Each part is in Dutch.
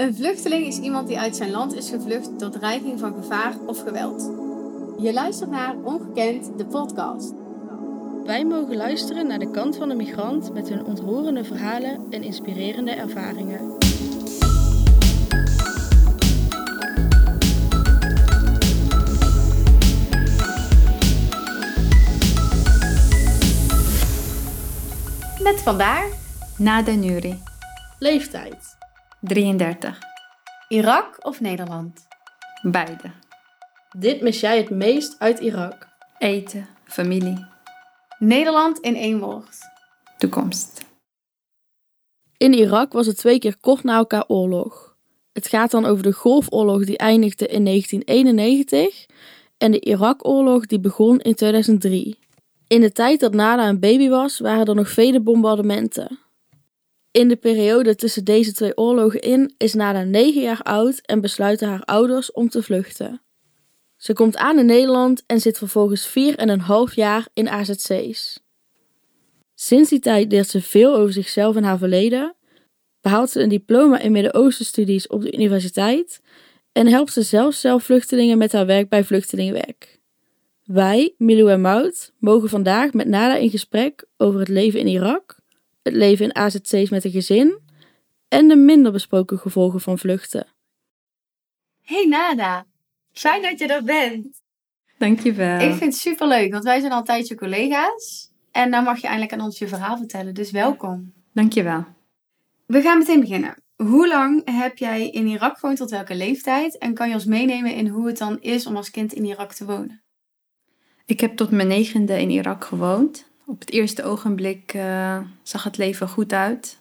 Een vluchteling is iemand die uit zijn land is gevlucht door dreiging van gevaar of geweld. Je luistert naar Ongekend, de podcast. Wij mogen luisteren naar de kant van de migrant met hun ontroerende verhalen en inspirerende ervaringen. Met vandaar Nada Nuri, Leeftijd. 33. Irak of Nederland? Beide. Dit mis jij het meest uit Irak. Eten, familie, Nederland in één woord. toekomst. In Irak was het twee keer kort na elkaar oorlog. Het gaat dan over de Golfoorlog die eindigde in 1991 en de Irak-oorlog die begon in 2003. In de tijd dat Nada een baby was, waren er nog vele bombardementen. In de periode tussen deze twee oorlogen in is Nada 9 jaar oud en besluiten haar ouders om te vluchten. Ze komt aan in Nederland en zit vervolgens 4,5 jaar in AZC's. Sinds die tijd leert ze veel over zichzelf en haar verleden, behaalt ze een diploma in Midden-Oosten-studies op de universiteit en helpt ze zelfs zelf vluchtelingen met haar werk bij Vluchtelingenwerk. Wij, Milou en Mout, mogen vandaag met Nada in gesprek over het leven in Irak, het leven in AZC's met een gezin en de minder besproken gevolgen van vluchten. Hey Nada, fijn dat je er bent. Dankjewel. Ik vind het super leuk, want wij zijn al een tijdje collega's. En dan mag je eindelijk aan ons je verhaal vertellen, dus welkom. Dankjewel. We gaan meteen beginnen. Hoe lang heb jij in Irak gewoond, tot welke leeftijd? En kan je ons meenemen in hoe het dan is om als kind in Irak te wonen? Ik heb tot mijn negende in Irak gewoond. Op het eerste ogenblik eh, zag het leven goed uit.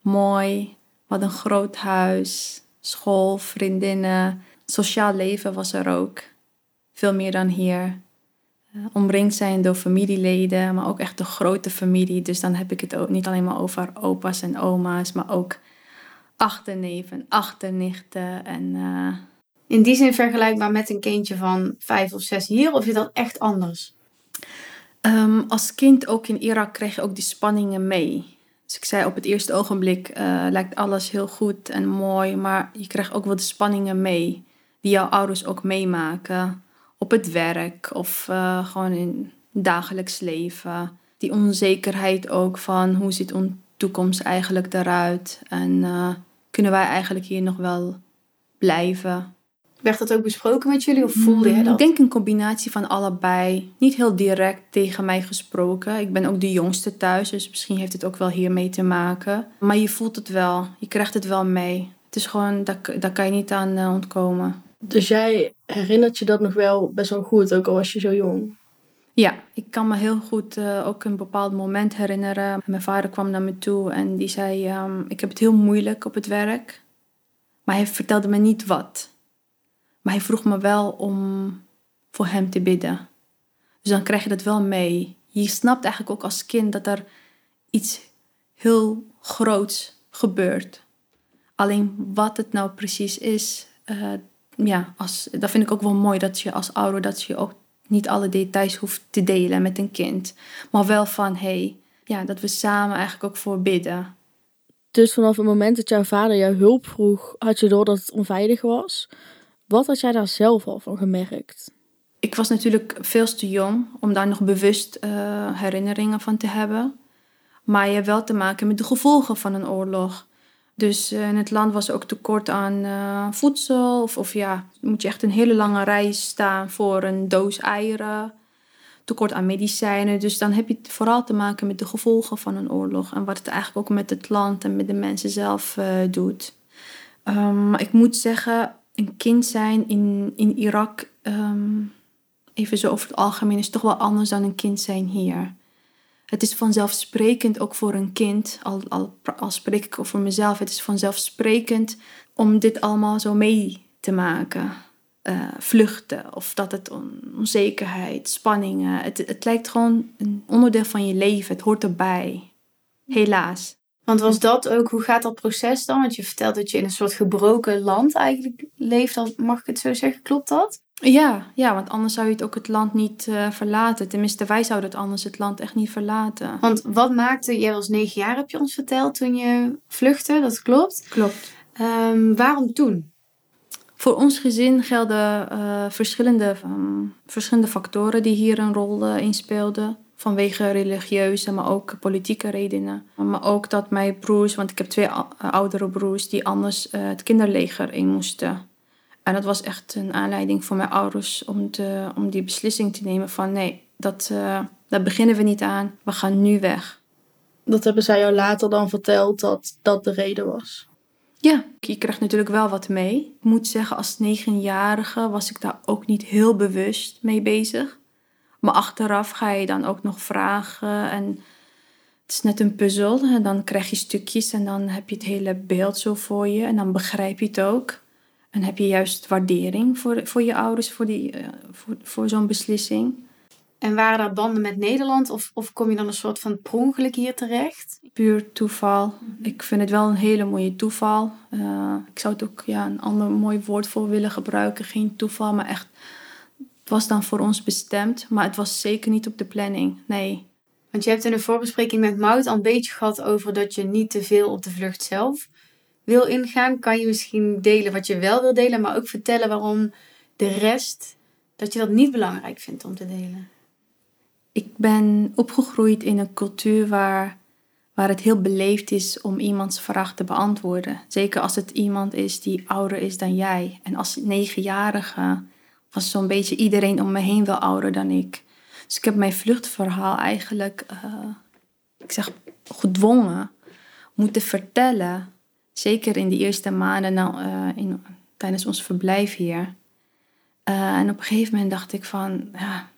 Mooi. Hadden een groot huis, school, vriendinnen. Sociaal leven was er ook. Veel meer dan hier. Eh, omringd zijn door familieleden, maar ook echt de grote familie. Dus dan heb ik het ook niet alleen maar over opa's en oma's, maar ook achterneven, achternichten en... eh, In die zin vergelijkbaar met een kindje van vijf of zes hier, of is dat echt anders? Ehm, als kind ook in Irak kreeg je ook die spanningen mee. Dus ik zei op het eerste ogenblik eh, lijkt alles heel goed en mooi, maar je krijgt ook wel de spanningen mee die jouw ouders ook meemaken op het werk of eh, gewoon in dagelijks leven. Die onzekerheid ook van hoe ziet onze toekomst eigenlijk eruit en eh, kunnen wij eigenlijk hier nog wel blijven? Werd dat ook besproken met jullie of voelde je Mm, dat? Ik denk een combinatie van allebei. Niet heel direct tegen mij gesproken. Ik ben ook de jongste thuis, dus misschien heeft het ook wel hiermee te maken. Maar je voelt het wel. Je krijgt het wel mee. Het is gewoon, daar, daar kan je niet aan eh, ontkomen. Dus jij herinnert je dat nog wel best wel goed, ook al was je zo jong. Ja, ik kan me heel goed eh, ook een bepaald moment herinneren. Mijn vader kwam naar me toe en die zei: ehm, Ik heb het heel moeilijk op het werk. Maar hij vertelde me niet wat. Maar hij vroeg me wel om voor hem te bidden. Dus dan krijg je dat wel mee. Je snapt eigenlijk ook als kind dat er iets heel groots gebeurt. Alleen wat het nou precies is, eh, ja, als, dat vind ik ook wel mooi dat je als ouder dat je ook niet alle details hoeft te delen met een kind. Maar wel van, hey, ja, dat we samen eigenlijk ook voor bidden. Dus vanaf het moment dat jouw vader jou hulp vroeg, had je door dat het onveilig was. Wat had jij daar zelf al van gemerkt? Ik was natuurlijk veel te jong om daar nog bewust eh, herinneringen van te hebben. Maar je hebt wel te maken met de gevolgen van een oorlog. Dus eh, in het land was ook tekort aan eh, voedsel. Of, of ja, moet je echt een hele lange reis staan voor een doos eieren. Tekort aan medicijnen. Dus dan heb je vooral te maken met de gevolgen van een oorlog. En wat het eigenlijk ook met het land en met de mensen zelf doet. Maar ik moet zeggen, een kind zijn in, in Irak, ehm, even zo over het algemeen, is toch wel anders dan een kind zijn hier. Het is vanzelfsprekend ook voor een kind, al, al, al spreek ik over mezelf, het is vanzelfsprekend om dit allemaal zo mee te maken. Eh, vluchten of dat het on- onzekerheid, spanningen. Het, het lijkt gewoon een onderdeel van je leven. Het hoort erbij. Helaas. Want was dat ook, hoe gaat dat proces dan? Want je vertelt dat je in een soort gebroken land eigenlijk leeft, als- mag ik het zo zeggen, klopt dat? Ja, ja, want anders zou je het ook het land niet eh, verlaten. Tenminste, wij zouden het anders het land echt niet verlaten. Want wat maakte, jij was negen jaar heb je ons verteld toen je vluchtte, dat klopt. Klopt. Ehm, waarom toen? Voor ons gezin gelden uh, verschillende, um, verschillende factoren die hier een rol uh, in speelden. Vanwege religieuze, maar ook politieke redenen. Maar ook dat mijn broers, want ik heb twee oudere broers, die anders uh, het kinderleger in moesten. En dat was echt een aanleiding voor mijn ouders om, te, om die beslissing te nemen van nee, dat, uh, daar beginnen we niet aan, we gaan nu weg. Dat hebben zij jou later dan verteld dat dat de reden was? Ja, je krijgt natuurlijk wel wat mee. Ik moet zeggen, als negenjarige was ik daar ook niet heel bewust mee bezig. Maar achteraf ga je dan ook nog vragen en het is net een puzzel. En dan krijg je stukjes en dan heb je het hele beeld zo voor je en dan begrijp je het ook. En heb je juist waardering voor, voor je ouders voor, die, uh, voor, voor zo'n beslissing. En waren er banden met Nederland of, of kom je dan een soort van per hier terecht? Puur toeval. Ik vind het wel een hele mooie toeval. Uh, ik zou het ook ja, een ander mooi woord voor willen gebruiken. Geen toeval, maar echt. Was dan voor ons bestemd, maar het was zeker niet op de planning. Nee. Want je hebt in een voorbespreking met Mout al een beetje gehad over dat je niet te veel op de vlucht zelf wil ingaan. Kan je misschien delen wat je wel wil delen, maar ook vertellen waarom de rest, dat je dat niet belangrijk vindt om te delen? Ik ben opgegroeid in een cultuur waar, waar het heel beleefd is om iemands vraag te beantwoorden. Zeker als het iemand is die ouder is dan jij. En als negenjarige was zo'n beetje iedereen om me heen wel ouder dan ik. Dus ik heb mijn vluchtverhaal eigenlijk, uh, ik zeg, gedwongen moeten vertellen. Zeker in de eerste maanden nou, uh, in, tijdens ons verblijf hier. Uh, en op een gegeven moment dacht ik van, ja,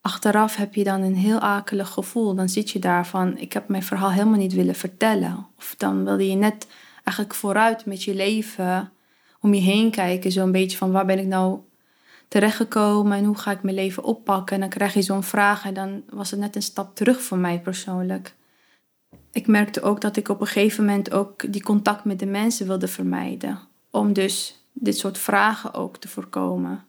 achteraf heb je dan een heel akelig gevoel. Dan zit je daar van, ik heb mijn verhaal helemaal niet willen vertellen. Of dan wilde je net eigenlijk vooruit met je leven, om je heen kijken. Zo'n beetje van, waar ben ik nou terechtgekomen en hoe ga ik mijn leven oppakken? En dan krijg je zo'n vraag en dan was het net een stap terug voor mij persoonlijk. Ik merkte ook dat ik op een gegeven moment ook die contact met de mensen wilde vermijden. Om dus dit soort vragen ook te voorkomen.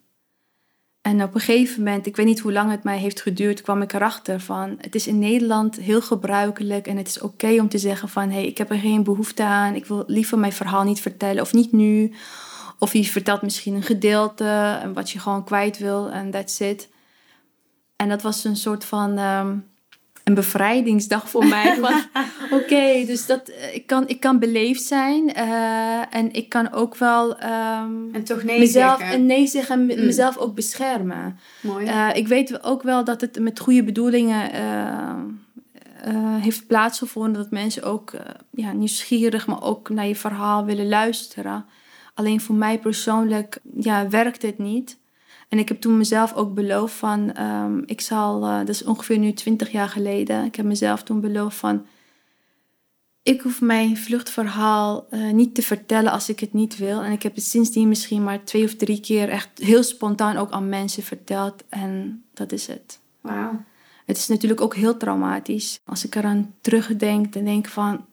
En op een gegeven moment, ik weet niet hoe lang het mij heeft geduurd, kwam ik erachter van het is in Nederland heel gebruikelijk en het is oké om te zeggen van hé, hey, ik heb er geen behoefte aan, ik wil liever mijn verhaal niet vertellen of niet nu. Of je vertelt misschien een gedeelte wat je gewoon kwijt wil en that's it. En dat was een soort van um, een bevrijdingsdag voor mij. Oké, dus dat, eh, ik, kan, ik kan beleefd zijn uh, en ik kan ook wel um, en toch nee mezelf, zeggen. En nee zeggen en mm. mezelf ook beschermen. Mooi. Uh, ik weet ook wel dat het met goede bedoelingen heeft plaatsgevonden. Dat mensen ook ja, nieuwsgierig, maar ook naar je verhaal willen luisteren. Alleen voor mij persoonlijk ja, werkt het niet. En ik heb toen mezelf ook beloofd van, um, ik zal, uh, dat is ongeveer nu twintig jaar geleden, ik heb mezelf toen beloofd van, ik hoef mijn vluchtverhaal uh, niet te vertellen als ik het niet wil. En ik heb het sindsdien misschien maar twee of drie keer echt heel spontaan ook aan mensen verteld. En dat is het. Wauw. Het is natuurlijk ook heel traumatisch. Als ik eraan terugdenk, dan denk ik van,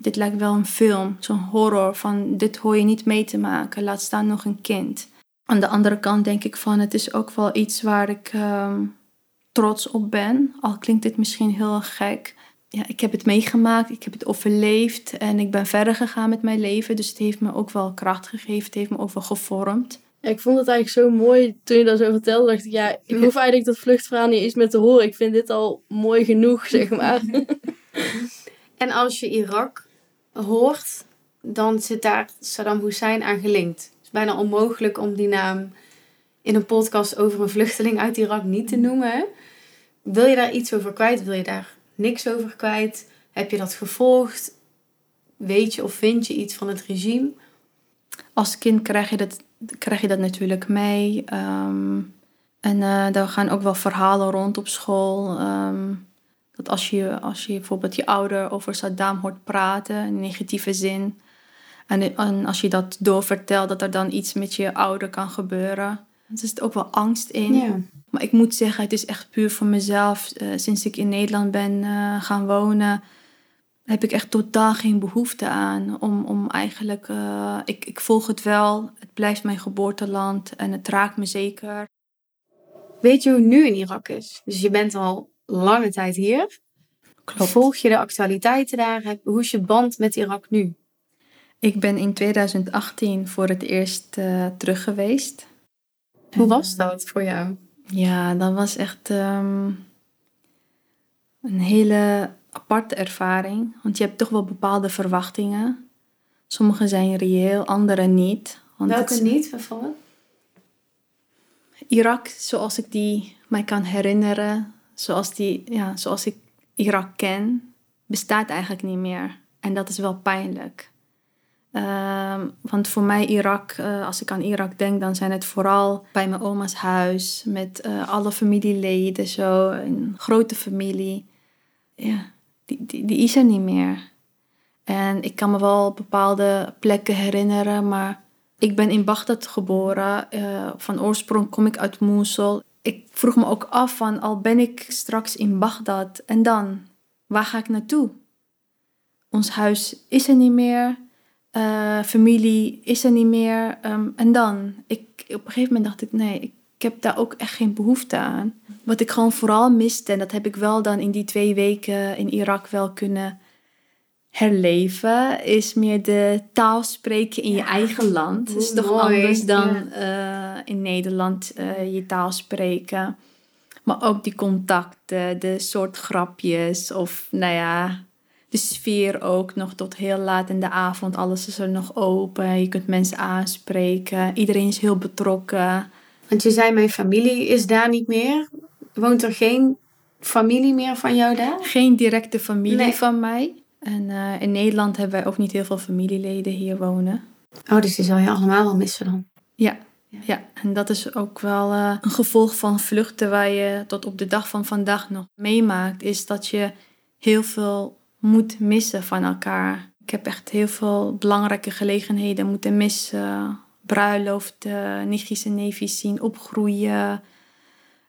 dit lijkt wel een film, zo'n horror van dit hoor je niet mee te maken, laat staan nog een kind. Aan de andere kant denk ik van het is ook wel iets waar ik um, trots op ben. Al klinkt dit misschien heel gek. Ja, ik heb het meegemaakt, ik heb het overleefd en ik ben verder gegaan met mijn leven. Dus het heeft me ook wel kracht gegeven, het heeft me ook wel gevormd. Ja, ik vond het eigenlijk zo mooi toen je dat zo vertelde. Dacht ik, ja, ik hoef eigenlijk dat vluchtverhaal niet eens meer te horen. Ik vind dit al mooi genoeg, zeg maar. en als je Irak hoort, dan zit daar Saddam Hussein aan gelinkt bijna onmogelijk om die naam in een podcast over een vluchteling uit Irak niet te noemen. Wil je daar iets over kwijt? Wil je daar niks over kwijt? Heb je dat gevolgd? Weet je of vind je iets van het regime? Als kind krijg je dat, krijg je dat natuurlijk mee. Um, en uh, daar gaan ook wel verhalen rond op school. Um, dat als je, als je bijvoorbeeld je ouder over Saddam hoort praten, in negatieve zin, en, en als je dat doorvertelt, dat er dan iets met je ouder kan gebeuren. Er zit ook wel angst in. Ja. Maar ik moet zeggen, het is echt puur voor mezelf. Uh, sinds ik in Nederland ben uh, gaan wonen, heb ik echt totaal geen behoefte aan. Om, om eigenlijk, uh, ik, ik volg het wel. Het blijft mijn geboorteland en het raakt me zeker. Weet je hoe het nu in Irak is? Dus je bent al lange tijd hier. Klopt. Volg je de actualiteiten daar? Hoe is je band met Irak nu? Ik ben in 2018 voor het eerst uh, terug geweest. Hoe was dat voor jou? Ja, dat was echt um, een hele aparte ervaring. Want je hebt toch wel bepaalde verwachtingen. Sommige zijn reëel, andere niet. Want Welke niet bijvoorbeeld? Irak, zoals ik die mij kan herinneren, zoals, die, ja, zoals ik Irak ken, bestaat eigenlijk niet meer. En dat is wel pijnlijk. Ehm, want voor mij Irak, eh, als ik aan Irak denk, dan zijn het vooral bij mijn oma's huis met uh, alle familieleden, zo een grote familie. Ja, die, die, die is er niet meer. En ik kan me wel bepaalde plekken herinneren, maar ik ben in Bagdad geboren. Uh, van oorsprong kom ik uit Mosul. Ik vroeg me ook af van, al ben ik straks in Bagdad en dan, waar ga ik naartoe? Ons huis is er niet meer. Uh, familie is er niet meer. Um, en dan? Ik, op een gegeven moment dacht ik, nee, ik, ik heb daar ook echt geen behoefte aan. Wat ik gewoon vooral miste, en dat heb ik wel dan in die twee weken in Irak wel kunnen herleven, is meer de taal spreken in je eigen land. Het is toch mooi. anders dan Ja. uh, in Nederland uh, je taal spreken. Maar ook die contacten, de soort grapjes of nou ja, de sfeer ook nog tot heel laat in de avond. Alles is er nog open. Je kunt mensen aanspreken. Iedereen is heel betrokken. Want je zei, mijn familie is daar niet meer. Woont er geen familie meer van jou daar? Geen directe familie Nee. van mij. En uh, in Nederland hebben wij ook niet heel veel familieleden hier wonen. Oh, dus die zal je allemaal wel missen dan. Ja, ja. en dat is ook wel uh, een gevolg van vluchten waar je tot op de dag van vandaag nog meemaakt. Is dat je heel veel moet missen van elkaar. Ik heb echt heel veel belangrijke gelegenheden moeten missen. Bruiloften, nichtjes en neefjes zien opgroeien.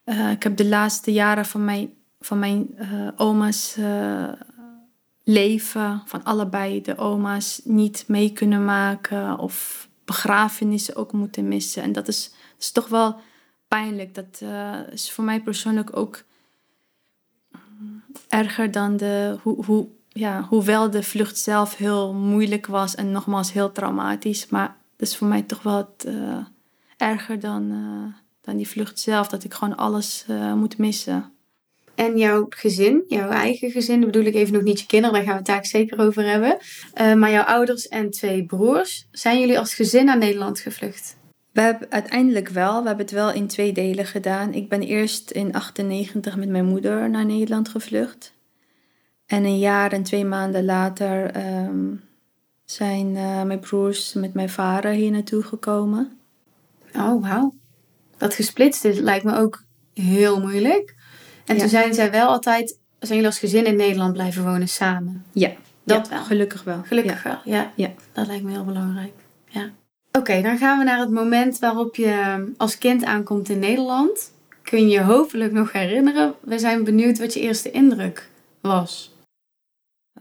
Uh, ik heb de laatste jaren van mijn, van mijn oma's leven, van allebei de oma's, niet mee kunnen maken. Of begrafenissen ook moeten missen. En dat is, is toch wel pijnlijk. Dat is voor mij persoonlijk ook erger dan de, hoe, hoe, ja, hoewel de vlucht zelf heel moeilijk was en nogmaals heel traumatisch. Maar dat is voor mij toch wel uh, erger dan, dan die vlucht zelf. Dat ik gewoon alles moet missen. En jouw gezin, jouw eigen gezin, dan bedoel ik even nog niet je kinderen, daar gaan we het daar zeker over hebben. Uh, maar jouw ouders en twee broers, zijn jullie als gezin naar Nederland gevlucht? We hebben uiteindelijk wel. We hebben het wel in twee delen gedaan. Ik ben eerst in 98 met mijn moeder naar Nederland gevlucht. En een jaar en twee maanden later um, zijn uh, mijn broers met mijn vader hier naartoe gekomen. Oh, wauw. Dat gesplitst is lijkt me ook heel moeilijk. En ja. toen zijn zij wel altijd, zijn jullie als gezin in Nederland blijven wonen samen? Ja, dat ja, wel. Gelukkig wel. Gelukkig ja. wel, ja. ja. Dat lijkt me heel belangrijk. Ja. Oké, okay, dan gaan we naar het moment waarop je als kind aankomt in Nederland. Kun je je hopelijk nog herinneren? We zijn benieuwd wat je eerste indruk was.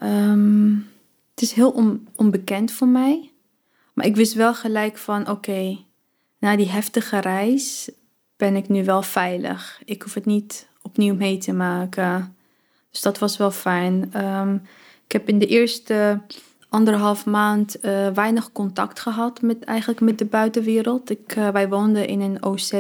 Um, het is heel on onbekend voor mij. Maar ik wist wel gelijk van, oké, okay, na die heftige reis ben ik nu wel veilig. Ik hoef het niet opnieuw mee te maken. Dus dat was wel fijn. Um, ik heb in de eerste anderhalf maand uh, weinig contact gehad met, eigenlijk met de buitenwereld. Ik, uh, wij woonden in een OC.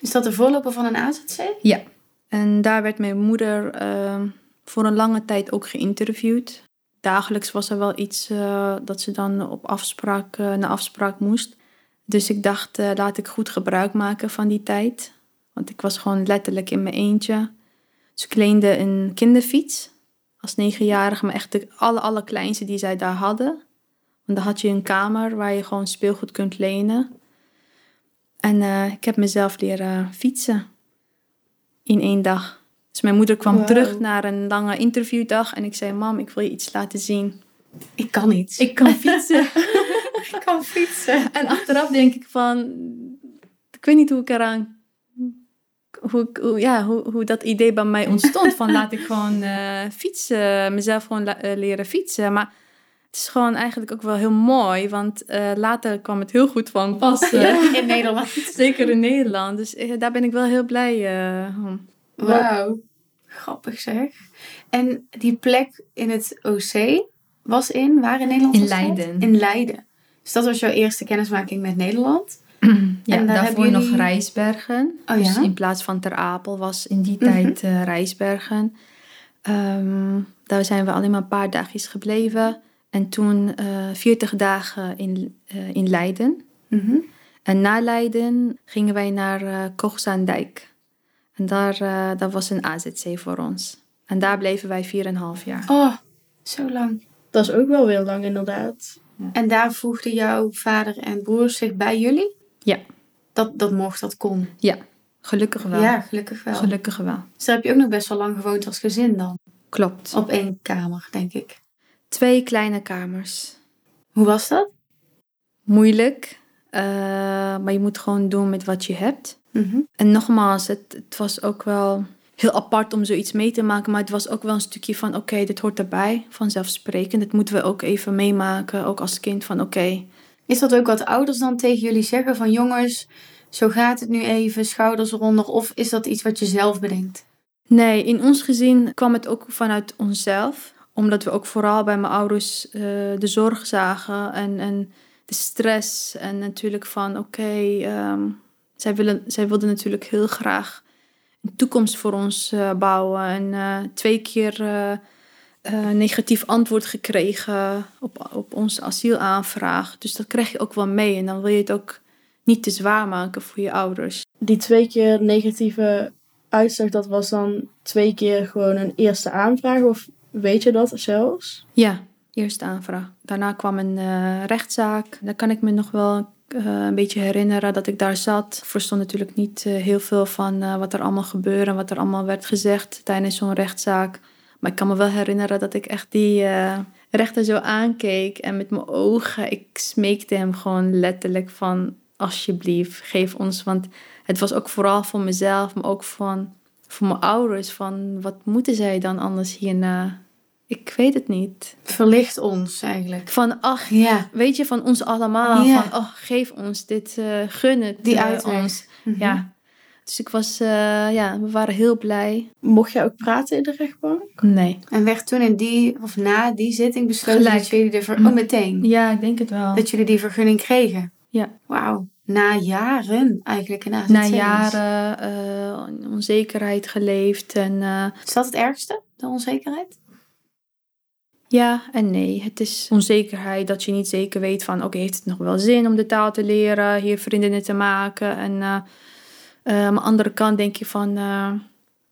Is dat de voorloper van een AZC? Ja. En daar werd mijn moeder uh, voor een lange tijd ook geïnterviewd. Dagelijks was er wel iets uh, dat ze dan op afspraak, naar afspraak moest. Dus ik dacht, laat ik goed gebruik maken van die tijd. Want ik was gewoon letterlijk in mijn eentje. Dus ik leende een kinderfiets als negenjarige, maar echt de alle, allerkleinste die zij daar hadden. Want dan had je een kamer waar je gewoon speelgoed kunt lenen. En uh, ik heb mezelf leren fietsen in één dag. Dus mijn moeder kwam Wow. terug naar een lange interviewdag en ik zei: Mam, ik wil je iets laten zien. Ik kan niet. Ik kan fietsen. ik kan fietsen. en achteraf denk ik van, ik weet niet hoe ik eraan, hoe, hoe, ja, hoe, hoe dat idee bij mij ontstond. van laat ik gewoon eh, fietsen, mezelf gewoon la- eh, leren fietsen. Maar het is gewoon eigenlijk ook wel heel mooi, want eh, later kwam het heel goed van pas. eh, in Nederland. Zeker in Nederland. Dus daar ben ik wel heel blij eh, om. Wauw. Grappig zeg. En die plek in het OC, was in, waar in Nederland In? Leiden. In Leiden. Dus dat was jouw eerste kennismaking met Nederland. Ja, En daar daarvoor nog Rijsbergen. Oh Dus ja? in plaats van Ter Apel was in die Mhm. tijd eh, Rijsbergen. Ehm, daar zijn we alleen maar een paar dagjes gebleven. En toen eh 40 dagen in, eh, in Leiden. Mhm. En na Leiden gingen wij naar eh Koogzaandijk. En daar eh, dat was een AZC voor ons. En daar bleven wij 4,5 jaar. Oh, zo lang. Dat is ook wel heel lang inderdaad. En daar voegden jouw vader en broers zich bij jullie? Ja. Dat, dat mocht, dat kon. Ja, gelukkig wel. Ja, gelukkig wel. Gelukkig wel. Dus daar heb je ook nog best wel lang gewoond als gezin dan. Klopt. Op één kamer, denk ik. Twee kleine kamers. Hoe was dat? Moeilijk, eh, maar je moet gewoon doen met wat je hebt. Mhm. En nogmaals, het, het was ook wel heel apart om zoiets mee te maken. Maar het was ook wel een stukje van, oké, dit hoort erbij. Vanzelfsprekend. Dat moeten we ook even meemaken. Ook als kind van, oké. Is dat ook wat ouders dan tegen jullie zeggen van jongens, zo gaat het nu even, schouders eronder? Of is dat iets wat je zelf bedenkt? Nee, in ons gezin kwam het ook vanuit onszelf. Omdat we ook vooral bij mijn ouders eh, de zorg zagen. En, en de stress. En natuurlijk van, oké, ehm, zij, zij wilden natuurlijk heel graag een toekomst voor ons eh, bouwen. En eh, twee keer eh, negatief antwoord gekregen op, op onze asielaanvraag. Dus dat krijg je ook wel mee. En dan wil je het ook niet te zwaar maken voor je ouders. Die twee keer negatieve uitslag, dat was dan twee keer gewoon een eerste aanvraag? Of weet je dat zelfs? Ja, eerste aanvraag. Daarna kwam een eh, rechtszaak. Daar kan ik me nog wel eh, een beetje herinneren dat ik daar zat. Ik verstond natuurlijk niet heel veel van wat er allemaal gebeurde en wat er allemaal werd gezegd tijdens zo'n rechtszaak. Maar ik kan me wel herinneren dat ik echt die eh, rechter zo aankeek en met mijn ogen, ik smeekte hem gewoon letterlijk van alsjeblieft, geef ons. Want het was ook vooral voor mezelf, maar ook van, voor mijn ouders. Van wat moeten zij dan anders hierna? Ik weet het niet. Verlicht ons eigenlijk. Van ach, Ja, weet je, van ons allemaal. Ja. Van oh, geef ons dit, eh gun het die eh, uitweg. ons. Mhm. Ja. Dus ik was, eh, ja, we waren heel blij. Mocht jij ook praten in de rechtbank? Nee. En werd toen in die, of na die zitting besloten Gelijk. dat jullie de ver- oh, meteen. Ja, ik denk het wel. Dat jullie die vergunning kregen? Ja. Wauw. Na jaren eigenlijk in AZC's. Na jaren eh, onzekerheid geleefd en eh, Is dat het ergste, de onzekerheid? Ja en nee. Het is onzekerheid dat je niet zeker weet van... oké, heeft het nog wel zin om de taal te leren, hier vriendinnen te maken? En eh, eh, aan de andere kant denk je van... eh,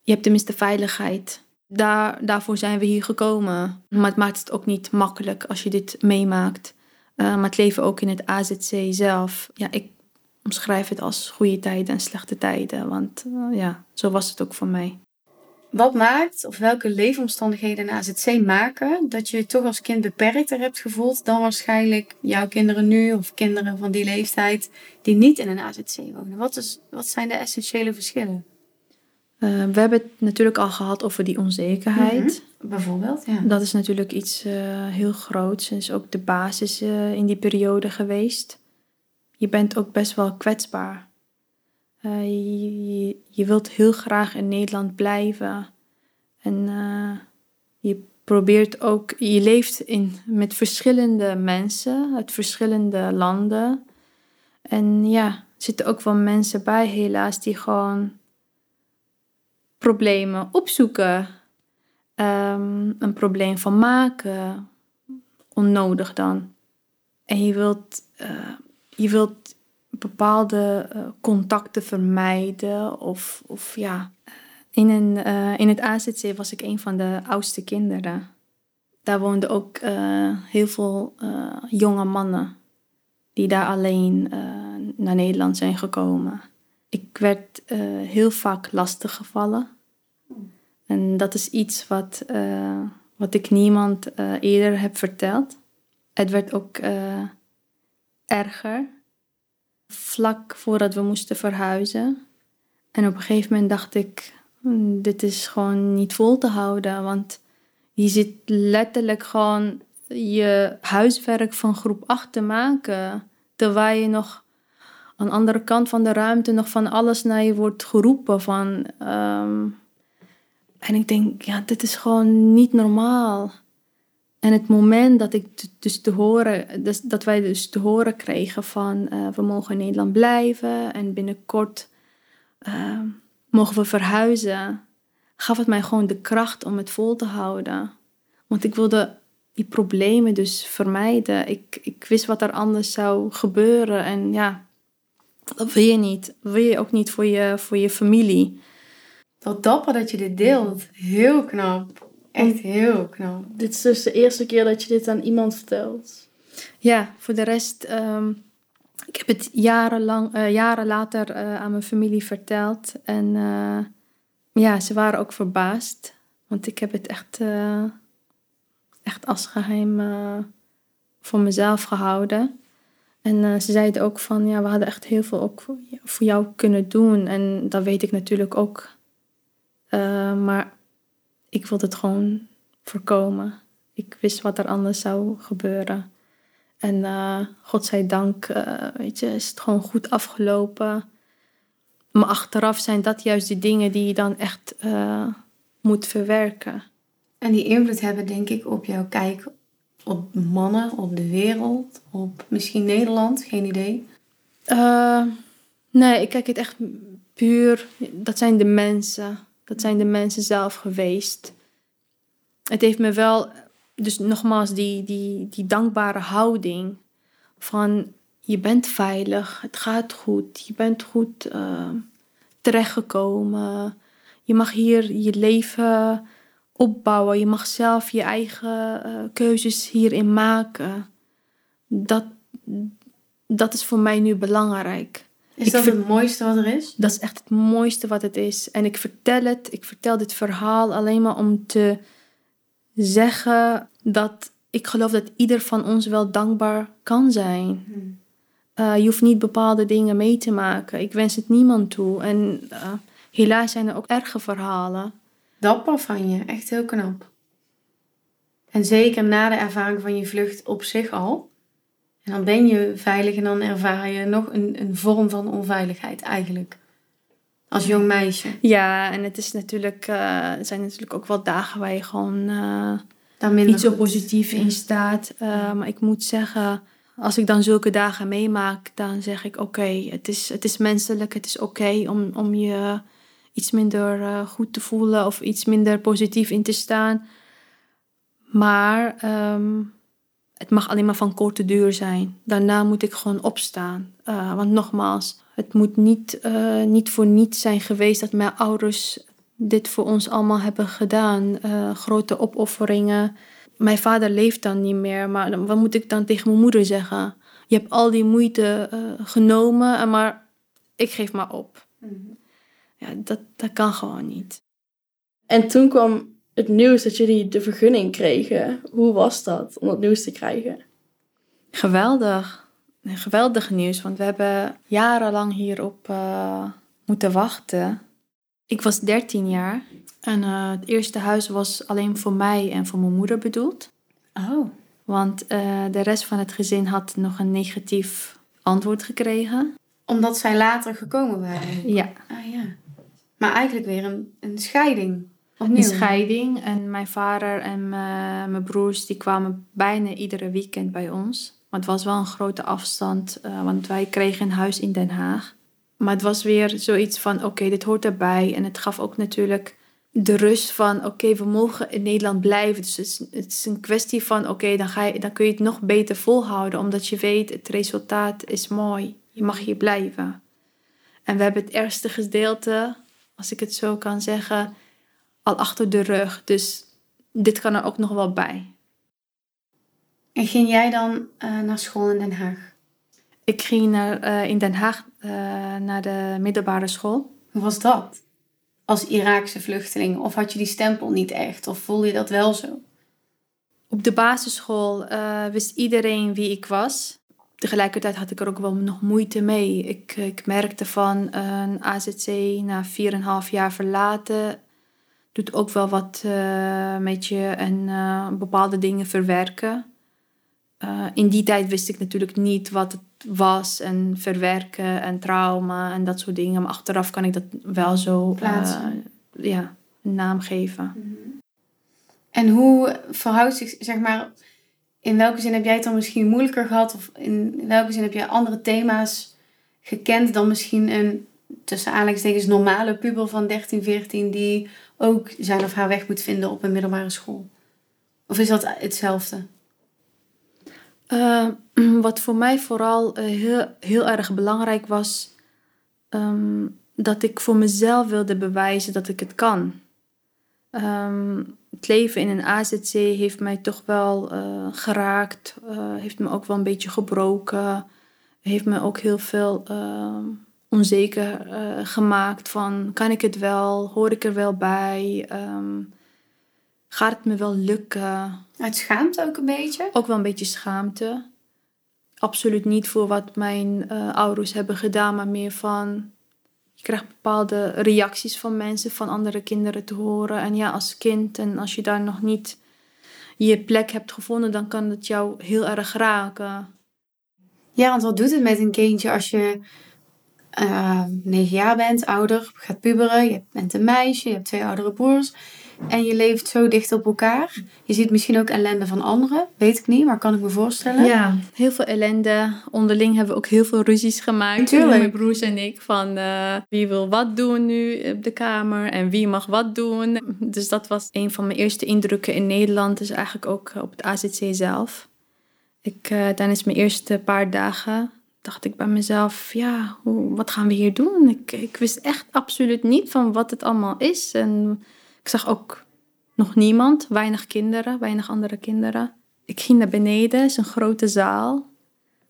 je hebt tenminste veiligheid. Daar, daarvoor zijn we hier gekomen. Maar het maakt het ook niet makkelijk als je dit meemaakt. Eh, maar het leven ook in het AZC zelf... Ja, ik omschrijf het als goede tijden en slechte tijden. Want ja, zo was het ook voor mij. Wat maakt, of welke leefomstandigheden een AZC maken, dat je je toch als kind beperkter hebt gevoeld dan waarschijnlijk jouw kinderen nu of kinderen van die leeftijd die niet in een AZC wonen? Wat, is, wat zijn de essentiële verschillen? Eh, we hebben het natuurlijk al gehad over die onzekerheid. Bijvoorbeeld, ja. Dat is natuurlijk iets eh, heel groots. En is ook de basis eh, in die periode geweest. Je bent ook best wel kwetsbaar. Eh, je, wilt heel graag in Nederland blijven. En eh, je probeert ook, je leeft in, met verschillende mensen uit verschillende landen. En ja, er zitten ook wel mensen bij, helaas, die gewoon problemen opzoeken. Ehm, een probleem van maken. Onnodig dan. En je wilt, eh, je wilt bepaalde eh, contacten vermijden. Of, of ja. In, een, eh, in het AZC was ik een van de oudste kinderen. Daar woonden ook eh, heel veel eh, jonge mannen. Die daar alleen eh, naar Nederland zijn gekomen. Ik werd eh, heel vaak lastiggevallen. En dat is iets wat, eh, wat ik niemand eh, eerder heb verteld. Het werd ook eh, erger. Vlak voordat we moesten verhuizen. En op een gegeven moment dacht ik, "Hmm, dit is gewoon niet vol te houden. Want je zit letterlijk gewoon je huiswerk van groep 8 te maken. Terwijl je nog aan de andere kant van de ruimte nog van alles naar je wordt geroepen. Van, ehm, en ik denk, ja, dit is gewoon niet normaal. En het moment dat, ik dus te horen, dus dat wij dus te horen kregen van uh, we mogen in Nederland blijven en binnenkort uh, mogen we verhuizen, gaf het mij gewoon de kracht om het vol te houden. Want ik wilde die problemen dus vermijden. Ik, ik wist wat er anders zou gebeuren en ja, dat wil je niet. Dat wil je ook niet voor je, voor je familie. Wat dapper dat je dit deelt. Heel knap. Echt heel knap. Dit is dus de eerste keer dat je dit aan iemand vertelt. Ja, voor de rest, um, ik heb het jarenlang, uh, jaren later uh, aan mijn familie verteld. En uh, ja, ze waren ook verbaasd. Want ik heb het echt, echt als geheim voor mezelf gehouden. En ze zeiden ook van, ja, we hadden echt heel veel ook voor, voor jou kunnen doen. En dat weet ik natuurlijk ook. maar ik wilde het gewoon voorkomen. Ik wist wat er anders zou gebeuren. En uh, godzijdank, uh, weet je, is het gewoon goed afgelopen. Maar achteraf zijn dat juist de dingen die je dan echt uh, moet verwerken. En die invloed hebben, denk ik, op jouw kijk op mannen, op de wereld, op misschien Nederland, geen idee. nee, ik kijk het echt puur. Dat zijn de mensen. Dat zijn de mensen zelf geweest. Het heeft me wel, dus nogmaals, die, die, die dankbare houding van je bent veilig, het gaat goed, je bent goed uh, terechtgekomen. Je mag hier je leven opbouwen, je mag zelf je eigen uh, keuzes hierin maken. Dat, dat is voor mij nu belangrijk. Is dat het mooiste wat er is? Dat is echt het mooiste wat het is. En ik vertel het, ik vertel dit verhaal alleen maar om te zeggen dat ik geloof dat ieder van ons wel dankbaar kan zijn. Hmm. Uh, je hoeft niet bepaalde dingen mee te maken. Ik wens het niemand toe. En uh, helaas zijn er ook erge verhalen. Dapper van je, echt heel knap. En zeker na de ervaring van je vlucht op zich al. En dan ben je veilig en dan ervaar je nog een, een vorm van onveiligheid eigenlijk. Als jong meisje. Ja, en het is natuurlijk, uh, zijn natuurlijk ook wel dagen waar je gewoon uh, niet zo positief in staat. Uh, maar ik moet zeggen, als ik dan zulke dagen meemaak, dan zeg ik oké, het, is, het is menselijk, het is oké om, om je iets minder goed te voelen of iets minder positief in te staan. Maar um, het mag alleen maar van korte duur zijn. Daarna moet ik gewoon opstaan. Uh, want nogmaals, het moet niet, uh, niet voor niets zijn geweest dat mijn ouders dit voor ons allemaal hebben gedaan. Uh, grote opofferingen. Mijn vader leeft dan niet meer, maar wat moet ik dan tegen mijn moeder zeggen? Je hebt al die moeite genomen, maar ik geef maar op. Mhm. Ja, dat, dat kan gewoon niet. En toen kwam het nieuws dat jullie de vergunning kregen. Hoe was dat om dat nieuws te krijgen? Geweldig. Geweldig nieuws, want we hebben jarenlang hierop uh, moeten wachten. Ik was 13 jaar en uh, het eerste huis was alleen voor mij en voor mijn moeder bedoeld. Oh. Want uh, de rest van het gezin had nog een negatief antwoord gekregen. Omdat zij later gekomen waren? Ja. Ah ja. Maar eigenlijk weer een, een scheiding. Een scheiding. En mijn vader en mijn broers die kwamen bijna iedere weekend bij ons. Maar het was wel een grote afstand, uh, want wij kregen een huis in Den Haag. Maar het was weer zoiets van, oké, dit hoort erbij. En het gaf ook natuurlijk de rust van, oké, we mogen in Nederland blijven. Dus het is, het is een kwestie van, oké, dan dan, dan kun je het nog beter volhouden. Omdat je weet, het resultaat is mooi. Je mag hier blijven. En we hebben het ergste gedeelte, als ik het zo kan zeggen, al achter de rug. Dus dit kan er ook nog wel bij. En ging jij dan uh, naar school in Den Haag? Ik ging naar, uh, in Den Haag uh, naar de middelbare school. Hoe was dat? Als Iraakse vluchteling? Of had je die stempel niet echt? Of voelde je dat wel zo? Op de basisschool wist iedereen wie ik was. Tegelijkertijd had ik er ook wel nog moeite mee. Ik, ik merkte van een AZC na 4,5 jaar verlaten doet ook wel wat uh, met je en uh, bepaalde dingen verwerken. Uh, in die tijd wist ik natuurlijk niet wat het was en verwerken en trauma en dat soort dingen. Maar achteraf kan ik dat wel zo ja, een naam geven. Mhm. En hoe verhoudt zich, zeg maar, in welke zin heb jij het dan misschien moeilijker gehad? Of in welke zin heb jij andere thema's gekend dan misschien een, tussen aanleidingstekens, normale puber van 13, 14 die ook zijn of haar weg moet vinden op een middelbare school? Of is dat hetzelfde? Uh, wat voor mij vooral uh, heel, heel erg belangrijk was, um, dat ik voor mezelf wilde bewijzen dat ik het kan. Um, het leven in een AZC heeft mij toch wel uh, geraakt, heeft me ook wel een beetje gebroken, heeft me ook heel veel onzeker gemaakt van kan ik het wel, hoor ik er wel bij, um, gaat het me wel lukken. Uit schaamte ook een beetje? Ook wel een beetje schaamte. Absoluut niet voor wat mijn uh, ouders hebben gedaan, maar meer van. Je krijgt bepaalde reacties van mensen, van andere kinderen te horen. En ja, als kind en als je daar nog niet je plek hebt gevonden, dan kan het jou heel erg raken. Ja, want wat doet het met een kindje als je uh, negen jaar bent, ouder, gaat puberen, je bent een meisje, je hebt twee oudere broers en je leeft zo dicht op elkaar. Je ziet misschien ook ellende van anderen, weet ik niet, maar kan ik me voorstellen. Ja, heel veel ellende. Onderling hebben we ook heel veel ruzies gemaakt. Tuurlijk. Mijn broers en ik van uh, wie wil wat doen nu op de kamer en wie mag wat doen. Dus dat was een van mijn eerste indrukken in Nederland, dus eigenlijk ook op het AZC zelf. Ik, uh, tijdens mijn eerste paar dagen dacht ik bij mezelf, ja, hoe, wat gaan we hier doen? Ik, ik wist echt absoluut niet van wat het allemaal is. En ik zag ook nog niemand, weinig kinderen, weinig andere kinderen. Ik ging naar beneden, het is een grote zaal.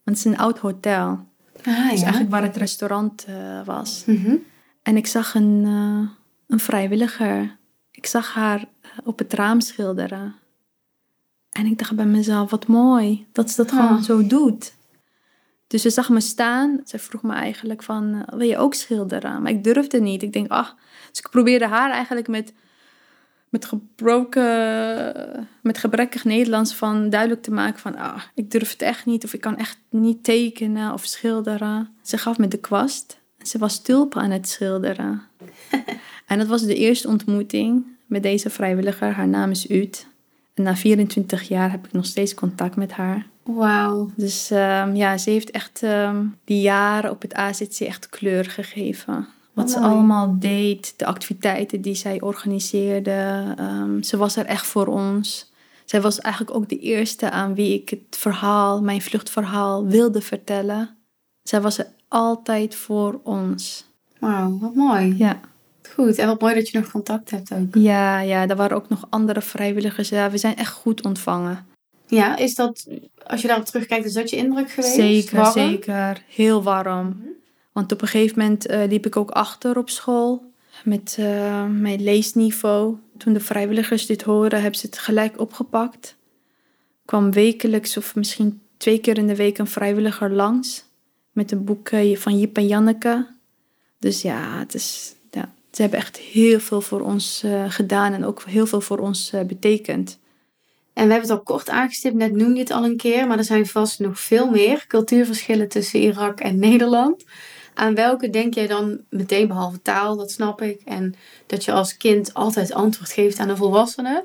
Want het is een oud hotel. Ah, ja. is eigenlijk waar het restaurant uh, was. Mm -hmm. En ik zag een, uh, een vrijwilliger. Ik zag haar uh, op het raam schilderen. En ik dacht bij mezelf, wat mooi dat ze dat ah. gewoon zo doet. Dus ze zag me staan. Ze vroeg me eigenlijk van, wil je ook schilderen? Maar ik durfde niet. Ik denk, ach. Dus ik probeerde haar eigenlijk met met gebroken, met gebrekkig Nederlands van duidelijk te maken van, ah, ik durf het echt niet of ik kan echt niet tekenen of schilderen. Ze gaf me de kwast en ze was tulpen aan het schilderen. en dat was de eerste ontmoeting met deze vrijwilliger. Haar naam is Ut. Na 24 jaar heb ik nog steeds contact met haar. Wauw. Dus um, ja, ze heeft echt um, die jaren op het AZC echt kleur gegeven. Wat ze allemaal deed, de activiteiten die zij organiseerde. Um, ze was er echt voor ons. Zij was eigenlijk ook de eerste aan wie ik het verhaal, mijn vluchtverhaal, wilde vertellen. Zij was er altijd voor ons. Wauw, wat mooi. Ja. Goed, en wat mooi dat je nog contact hebt ook. Ja, ja, er waren ook nog andere vrijwilligers. Ja, we zijn echt goed ontvangen. Ja, is dat, als je daarop terugkijkt, is dat je indruk geweest? Zeker, zeker. Heel warm. Want op een gegeven moment uh, liep ik ook achter op school met uh, mijn leesniveau. Toen de vrijwilligers dit horen, hebben ze het gelijk opgepakt. kwam wekelijks of misschien twee keer in de week een vrijwilliger langs met een boek van Jip en Janneke. Dus ja, het is, ze hebben echt heel veel voor ons gedaan en ook heel veel voor ons betekend. En we hebben het al kort aangestipt, net noem je het al een keer, maar er zijn vast nog veel meer cultuurverschillen tussen Irak en Nederland. Aan welke denk jij dan meteen, behalve taal, dat snap ik, en dat je als kind altijd antwoord geeft aan een volwassene?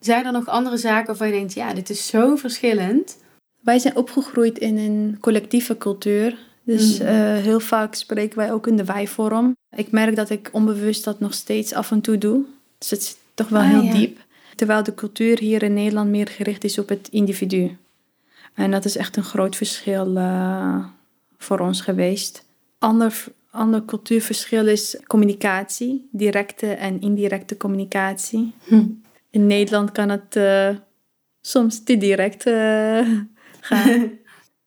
Zijn er nog andere zaken waarvan je denkt, ja, dit is zo verschillend? Wij zijn opgegroeid in een collectieve cultuur. Dus mm. uh, heel vaak spreken wij ook in de wij-vorm. Ik merk dat ik onbewust dat nog steeds af en toe doe. Dus het zit toch wel ah, heel ja. diep. Terwijl de cultuur hier in Nederland meer gericht is op het individu. En dat is echt een groot verschil uh, voor ons geweest. Ander, ander cultuurverschil is communicatie, directe en indirecte communicatie. Hm. In Nederland kan het uh, soms te direct uh, gaan.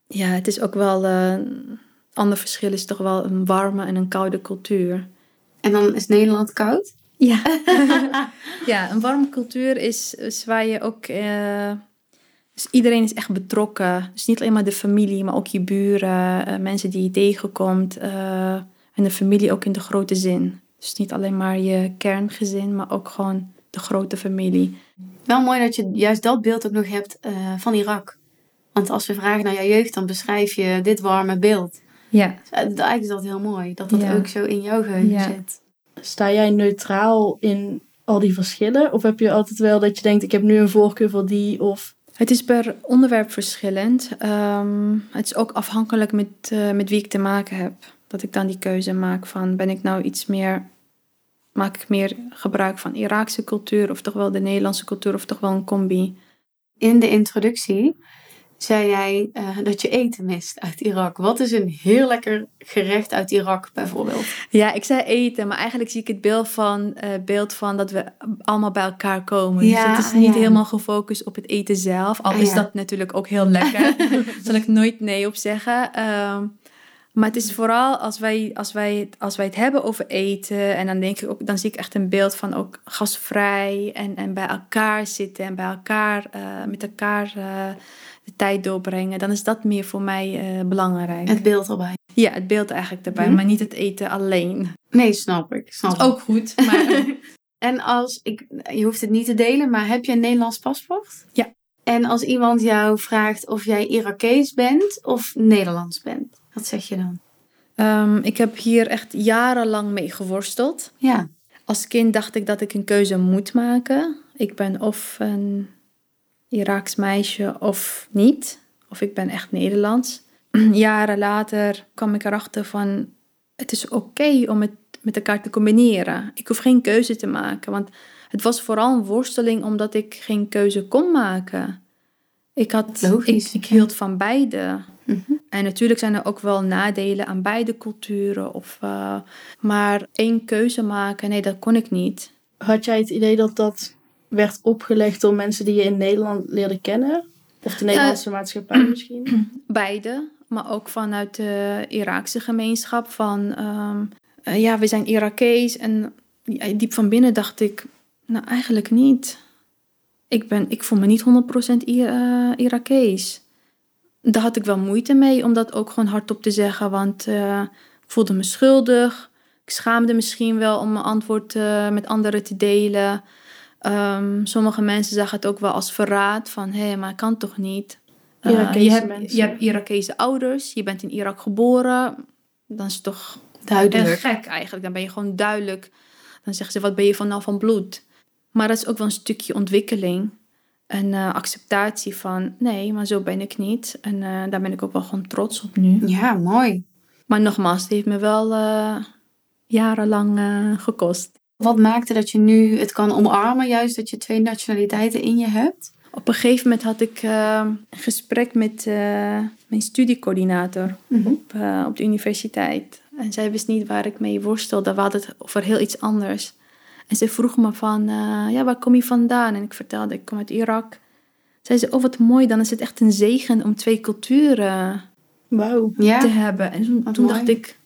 ja, het is ook wel. Een ander verschil is toch wel een warme en een koude cultuur. En dan is Nederland koud? Ja, ja een warme cultuur is, is waar je ook. Uh, dus iedereen is echt betrokken. Dus niet alleen maar de familie, maar ook je buren, uh, mensen die je tegenkomt. Uh, en de familie ook in de grote zin. Dus niet alleen maar je kerngezin, maar ook gewoon de grote familie. Wel mooi dat je juist dat beeld ook nog hebt van Irak. Want als we vragen naar jouw jeugd, dan beschrijf je dit warme beeld. Ja. Eigenlijk is dat heel mooi, dat dat ja. ook zo in jouw geheugen ja. zit. Sta jij neutraal in al die verschillen? Of heb je altijd wel dat je denkt, ik heb nu een voorkeur voor die of... Het is per onderwerp verschillend. Ehm, het is ook afhankelijk met, eh, met wie ik te maken heb. Dat ik dan die keuze maak van ben ik nou iets meer, maak ik meer gebruik van Iraakse cultuur of toch wel de Nederlandse cultuur of toch wel een combi. In de introductie zei jij eh, dat je eten mist uit Irak. Wat is een heel lekker gerecht uit Irak bijvoorbeeld? Ja, ik zei eten, maar eigenlijk zie ik het beeld van, eh, beeld van dat we allemaal bij elkaar komen. Ja, dus het is niet ja. helemaal gefocust op het eten zelf. Al Ah, is ja. dat natuurlijk ook heel lekker. Daar zal ik nooit nee op zeggen. Ehm, maar het is vooral als wij, als, wij, als wij het hebben over eten. En dan denk ik ook, dan zie ik echt een beeld van ook gastvrij en, en bij elkaar zitten en bij elkaar eh, met elkaar de tijd doorbrengen. Dan is dat meer voor mij eh, belangrijk. Het beeld erbij. Ja, het beeld eigenlijk erbij, Mhm. maar niet het eten alleen. Nee, snap ik. Snap ik. Ook goed, maar En als ik, je hoeft het niet te delen, maar heb je een Nederlands paspoort? Ja. En als iemand jou vraagt of jij Irakees bent of Nederlands bent, wat zeg je dan? Ehm, ik heb hier echt jarenlang mee geworsteld. Ja. Als kind dacht ik dat ik een keuze moet maken. Ik ben of een Iraaks meisje of niet. Of ik ben echt Nederlands. Jaren later kwam ik erachter van... het is oké om het met elkaar te combineren. Ik hoef geen keuze te maken. Want het was vooral een worsteling omdat ik geen keuze kon maken. Ik, had, Logisch, ik, ik hield van beide. Mhm. En natuurlijk zijn er ook wel nadelen aan beide culturen. Of, eh, maar één keuze maken, nee, dat kon ik niet. Had jij het idee dat dat werd opgelegd door mensen die je in Nederland leerde kennen? Of de Nederlandse maatschappij misschien? Beide, maar ook vanuit de Iraakse gemeenschap. Van ehm, eh, ja, we zijn Irakees. En diep van binnen dacht ik, nou eigenlijk niet. Ik, ben, ik voel me niet 100% I- eh, Irakees. Daar had ik wel moeite mee om dat ook gewoon hardop te zeggen. Want eh, ik voelde me schuldig. Ik schaamde misschien wel om mijn antwoord eh, met anderen te delen. Ehm, sommige mensen zagen het ook wel als verraad. Van, hé, maar kan toch niet? Eh, je, hebt, je hebt Irakese ouders. Je bent in Irak geboren. Dan is het toch Duidelijk. gek eigenlijk. Dan ben je gewoon duidelijk. Dan zeggen ze, wat ben je van nou van bloed? Maar dat is ook wel een stukje ontwikkeling. En eh, acceptatie van, nee, maar zo ben ik niet. En eh, daar ben ik ook wel gewoon trots op nu. Ja, mooi. Maar nogmaals, het heeft me wel jarenlang gekost. Wat maakte dat je nu het kan omarmen, juist dat je twee nationaliteiten in je hebt? Op een gegeven moment had ik eh, een gesprek met eh, mijn studiecoördinator op, eh, op de universiteit. En zij wist niet waar ik mee worstelde. We hadden het over heel iets anders. En ze vroeg me van, eh, ja, waar kom je vandaan? En ik vertelde, ik kom uit Irak. Zij zei, oh wat mooi, dan is het echt een zegen om twee culturen te Ja, hebben. En toen, toen mooi. dacht ik,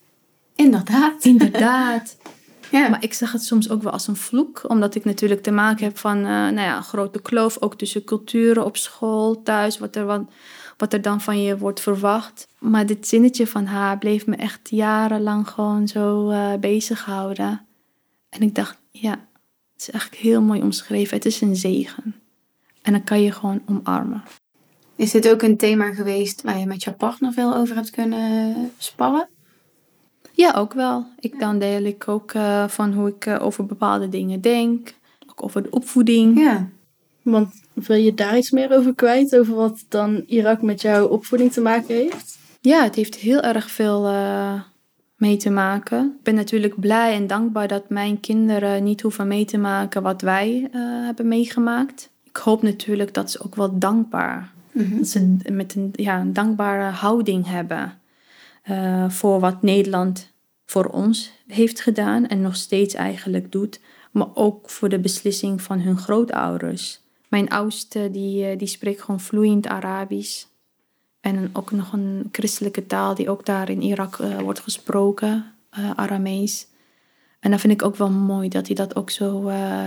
inderdaad. inderdaad. Ja. Maar ik zag het soms ook wel als een vloek, omdat ik natuurlijk te maken heb van, eh, nou ja, een grote kloof, ook tussen culturen op school, thuis, wat er, wat, wat er dan van je wordt verwacht. Maar dit zinnetje van haar bleef me echt jarenlang gewoon zo eh bezighouden. En ik dacht, ja, het is eigenlijk heel mooi omschreven. Het is een zegen. En dan kan je gewoon omarmen. Is dit ook een thema geweest waar je met jouw partner veel over hebt kunnen sparren? Ja, ook wel. Ik, dan deel ik ook eh, van hoe ik eh, over bepaalde dingen denk. Ook over de opvoeding. Ja. Want wil je daar iets meer over kwijt? Over wat dan Irak met jouw opvoeding te maken heeft? Ja, het heeft heel erg veel eh, mee te maken. Ik ben natuurlijk blij en dankbaar dat mijn kinderen niet hoeven mee te maken wat wij hebben meegemaakt. Ik hoop natuurlijk dat ze ook wel dankbaar, Mhm. dat ze met een, ja, een dankbare houding hebben eh, voor wat Nederland voor ons heeft gedaan en nog steeds eigenlijk doet. Maar ook voor de beslissing van hun grootouders. Mijn oudste die, eh, die spreekt gewoon vloeiend Arabisch. En ook nog een christelijke taal die ook daar in Irak eh, wordt gesproken, Aramees. En dat vind ik ook wel mooi dat hij dat ook zo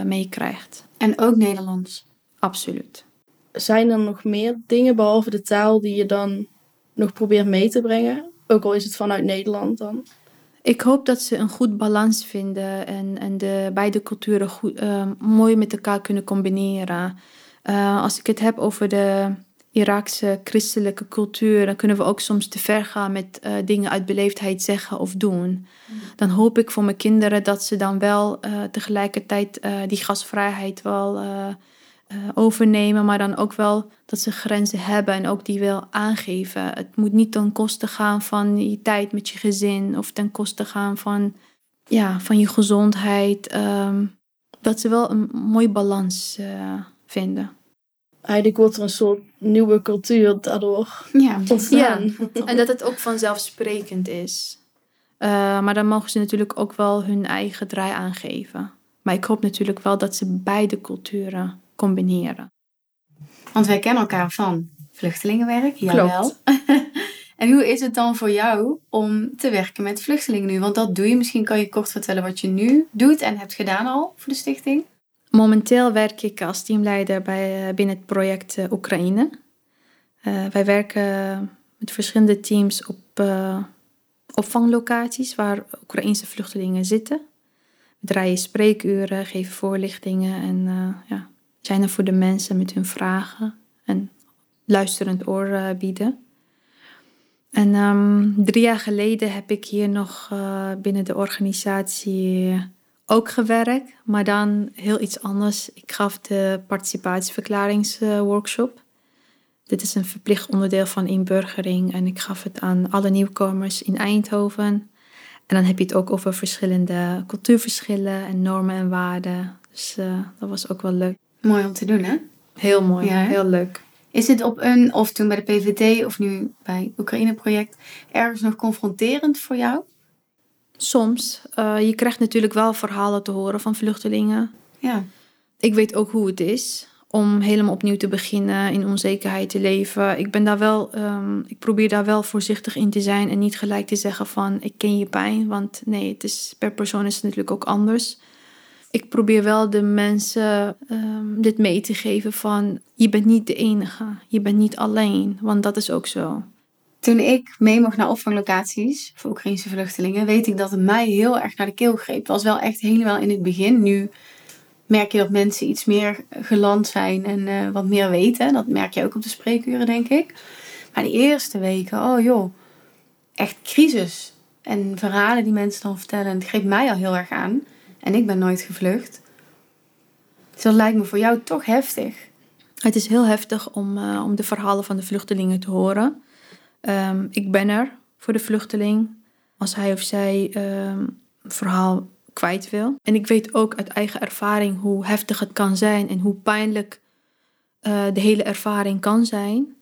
meekrijgt. En ook Nederlands. Absoluut. Zijn er nog meer dingen behalve de taal die je dan nog probeert mee te brengen? Ook al is het vanuit Nederland dan. Ik hoop dat ze een goed balans vinden en, en de beide culturen goed, eh, mooi met elkaar kunnen combineren. Eh, als ik het heb over de Iraakse christelijke cultuur, dan kunnen we ook soms te ver gaan met eh, dingen uit beleefdheid zeggen of doen. Dan hoop ik voor mijn kinderen dat ze dan wel tegelijkertijd die gasvrijheid wel overnemen, maar dan ook wel dat ze grenzen hebben en ook die wel aangeven. Het moet niet ten koste gaan van je tijd met je gezin of ten koste gaan van, ja, van je gezondheid. Ehm, dat ze wel een mooie balans vinden eigenlijk wordt er een soort nieuwe cultuur daardoor ja. ontstaan. Ja, en dat het ook vanzelfsprekend is. Uh, maar dan mogen ze natuurlijk ook wel hun eigen draai aangeven. Maar ik hoop natuurlijk wel dat ze beide culturen combineren. Want wij kennen elkaar van vluchtelingenwerk, jawel. en hoe is het dan voor jou om te werken met vluchtelingen nu? Want dat doe je. Misschien kan je kort vertellen wat je nu doet en hebt gedaan al voor de stichting. Momenteel werk ik als teamleider bij, eh, binnen het project uh, Oekraïne. Uh, wij werken met verschillende teams op uh, opvanglocaties waar Oekraïnse vluchtelingen zitten. We draaien spreekuren, geven voorlichtingen en ja, zijn er voor de mensen met hun vragen en luisterend oor bieden. En um, drie jaar geleden heb ik hier nog binnen de organisatie ook gewerkt, maar dan heel iets anders. Ik gaf de participatieverklaringsworkshop. Dit is een verplicht onderdeel van inburgering en ik gaf het aan alle nieuwkomers in Eindhoven. En dan heb je het ook over verschillende cultuurverschillen en normen en waarden. Dus uh, dat was ook wel leuk. Mooi om te doen, hè? Heel mooi, ja, heel leuk. Is dit op een, of toen bij de PVT of nu bij Oekraïne Project, ergens nog confronterend voor jou? Soms. Uh, je krijgt natuurlijk wel verhalen te horen van vluchtelingen. Ja. Ik weet ook hoe het is om helemaal opnieuw te beginnen, in onzekerheid te leven. Ik ben daar wel, um, ik probeer daar wel voorzichtig in te zijn en niet gelijk te zeggen van ik ken je pijn, want nee, het is, per persoon is het natuurlijk ook anders. Ik probeer wel de mensen um, dit mee te geven van je bent niet de enige, je bent niet alleen, want dat is ook zo. Toen ik mee mocht naar opvanglocaties voor Oekraïnse vluchtelingen, weet ik dat het mij heel erg naar de keel greep. Het was wel echt helemaal in het begin. Nu merk je dat mensen iets meer geland zijn en uh, wat meer weten. Dat merk je ook op de spreekuren, denk ik. Maar de eerste weken, oh joh, echt crisis. En verhalen die mensen dan vertellen, het greep mij al heel erg aan. En ik ben nooit gevlucht. Dus dat lijkt me voor jou toch heftig. Het is heel heftig om, uh, om de verhalen van de vluchtelingen te horen. Um, ik ben er voor de vluchteling als hij of zij um, een verhaal kwijt wil. En ik weet ook uit eigen ervaring hoe heftig het kan zijn en hoe pijnlijk uh, de hele ervaring kan zijn.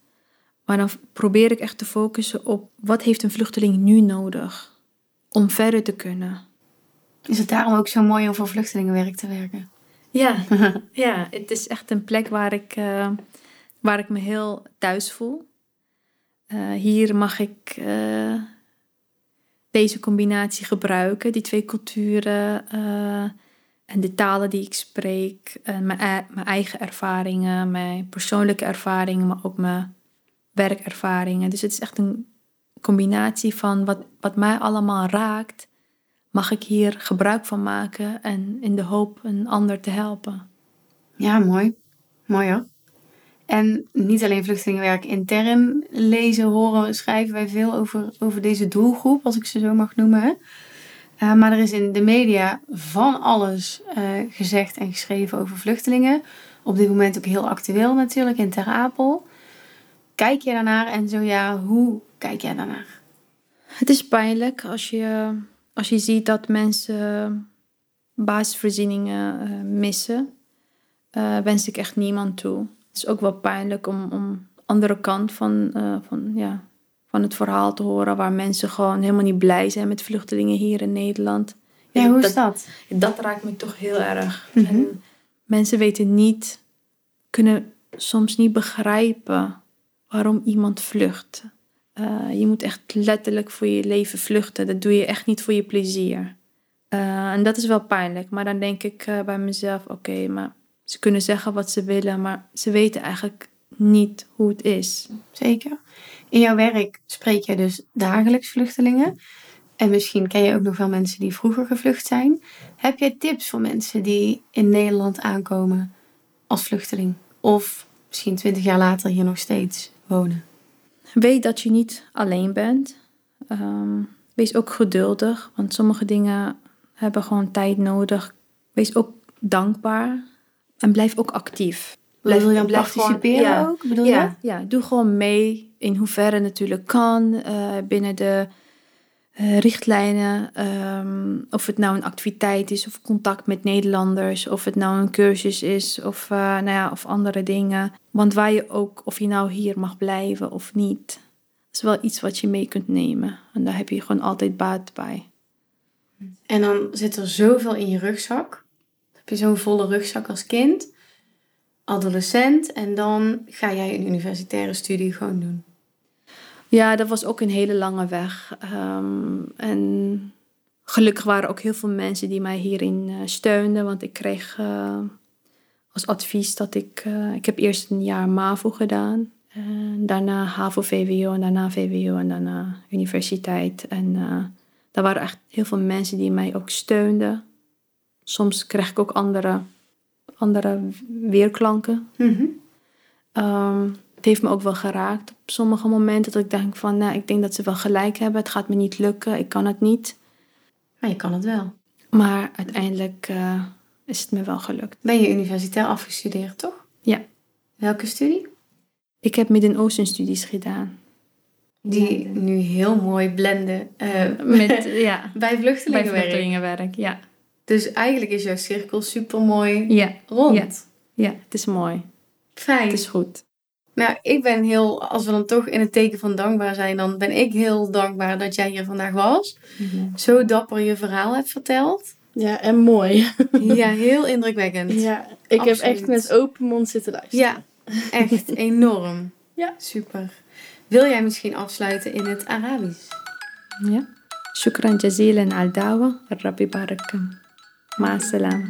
Maar dan probeer ik echt te focussen op wat heeft een vluchteling nu nodig om verder te kunnen. Is het daarom ook zo mooi om voor vluchtelingenwerk te werken? Ja, ja het is echt een plek waar ik, uh, waar ik me heel thuis voel. Uh, hier mag ik uh, deze combinatie gebruiken, die twee culturen en de talen die ik spreek, mijn, mijn, eigen ervaringen, mijn persoonlijke ervaringen, maar ook mijn werkervaringen. Dus het is echt een combinatie van wat, wat mij allemaal raakt, mag ik hier gebruik van maken en in de hoop een ander te helpen. Ja, mooi. Mooi hoor. En niet alleen vluchtelingenwerk intern lezen, horen, schrijven wij veel over, over deze doelgroep, als ik ze zo mag noemen. Uh, maar er is in de media van alles uh, gezegd en geschreven over vluchtelingen. Op dit moment ook heel actueel natuurlijk in Ter Apel. Kijk je daarnaar en zo ja, hoe kijk jij daarnaar? Het is pijnlijk als je, als je ziet dat mensen basisvoorzieningen uh, missen. wens ik echt niemand toe is ook wel pijnlijk om, om andere kant van, uh, van, ja, van het verhaal te horen. Waar mensen gewoon helemaal niet blij zijn met vluchtelingen hier in Nederland. Ja, hoe is dat? Dat, raakt me toch heel erg. Mhm. en mensen weten niet, kunnen soms niet begrijpen waarom iemand vlucht. Uh, je moet echt letterlijk voor je leven vluchten. Dat doe je echt niet voor je plezier. Uh, en dat is wel pijnlijk. Maar dan denk ik uh, bij mezelf: oké, maar ze kunnen zeggen wat ze willen, maar ze weten eigenlijk niet hoe het is. Zeker. In jouw werk spreek je dus dagelijks vluchtelingen. En misschien ken je ook nog wel mensen die vroeger gevlucht zijn. Heb jij tips voor mensen die in Nederland aankomen als vluchteling? Of misschien twintig jaar later hier nog steeds wonen? Weet dat je niet alleen bent. Ehm, wees ook geduldig, want sommige dingen hebben gewoon tijd nodig. Wees ook dankbaar en blijf ook actief. Blijf, wil je dan participeren ja. ook? Bedoel je? Ja, doe gewoon mee in hoeverre het natuurlijk kan eh, binnen de richtlijnen. ehm, of het nou een activiteit is of contact met Nederlanders, of het nou een cursus is of, eh, nou ja, of andere dingen. Want waar je ook, of je nou hier mag blijven of niet, is wel iets wat je mee kunt nemen. En daar heb je gewoon altijd baat bij. En dan zit er zoveel in je rugzak. Heb je zo'n volle rugzak als kind, adolescent en dan ga jij een universitaire studie gewoon doen. Ja, dat was ook een hele lange weg. Ehm, en gelukkig waren ook heel veel mensen die mij hierin eh, steunden. Want ik kreeg eh, als advies dat ik... eh, ik heb eerst een jaar MAVO gedaan. En daarna HAVO-VWO en daarna VWO en daarna universiteit. En eh daar waren echt heel veel mensen die mij ook steunden. Soms kreeg ik ook andere, andere weerklanken. Ehm, het heeft me ook wel geraakt op sommige momenten. Dat ik denk van, nou, ik denk dat ze wel gelijk hebben. Het gaat me niet lukken, ik kan het niet. Maar je kan het wel. Maar uiteindelijk eh, is het me wel gelukt. Ben je universitair afgestudeerd, toch? Ja. Welke studie? Ik heb Midden-Oosten studies gedaan. Die nu heel mooi blenden eh, Met, ja, bij bij vluchtelingenwerk. vluchtelingenwerk. Ja. Dus eigenlijk is jouw cirkel super mooi Ja. rond. Ja. ja, het is mooi. Fijn. Het is goed. Nou, ik ben heel, als we dan toch in het teken van dankbaar zijn, dan ben ik heel dankbaar dat jij hier vandaag was. Zo dapper je verhaal hebt verteld. Ja, en mooi. Ja, heel indrukwekkend. Ja, ik heb echt Absoluut. met open mond zitten luisteren. Ja, echt enorm. Ja. Super. Wil jij misschien afsluiten in het Arabisch? Ja. شكرا جزيلا على الدعوة ربي يبارككم مع السلامة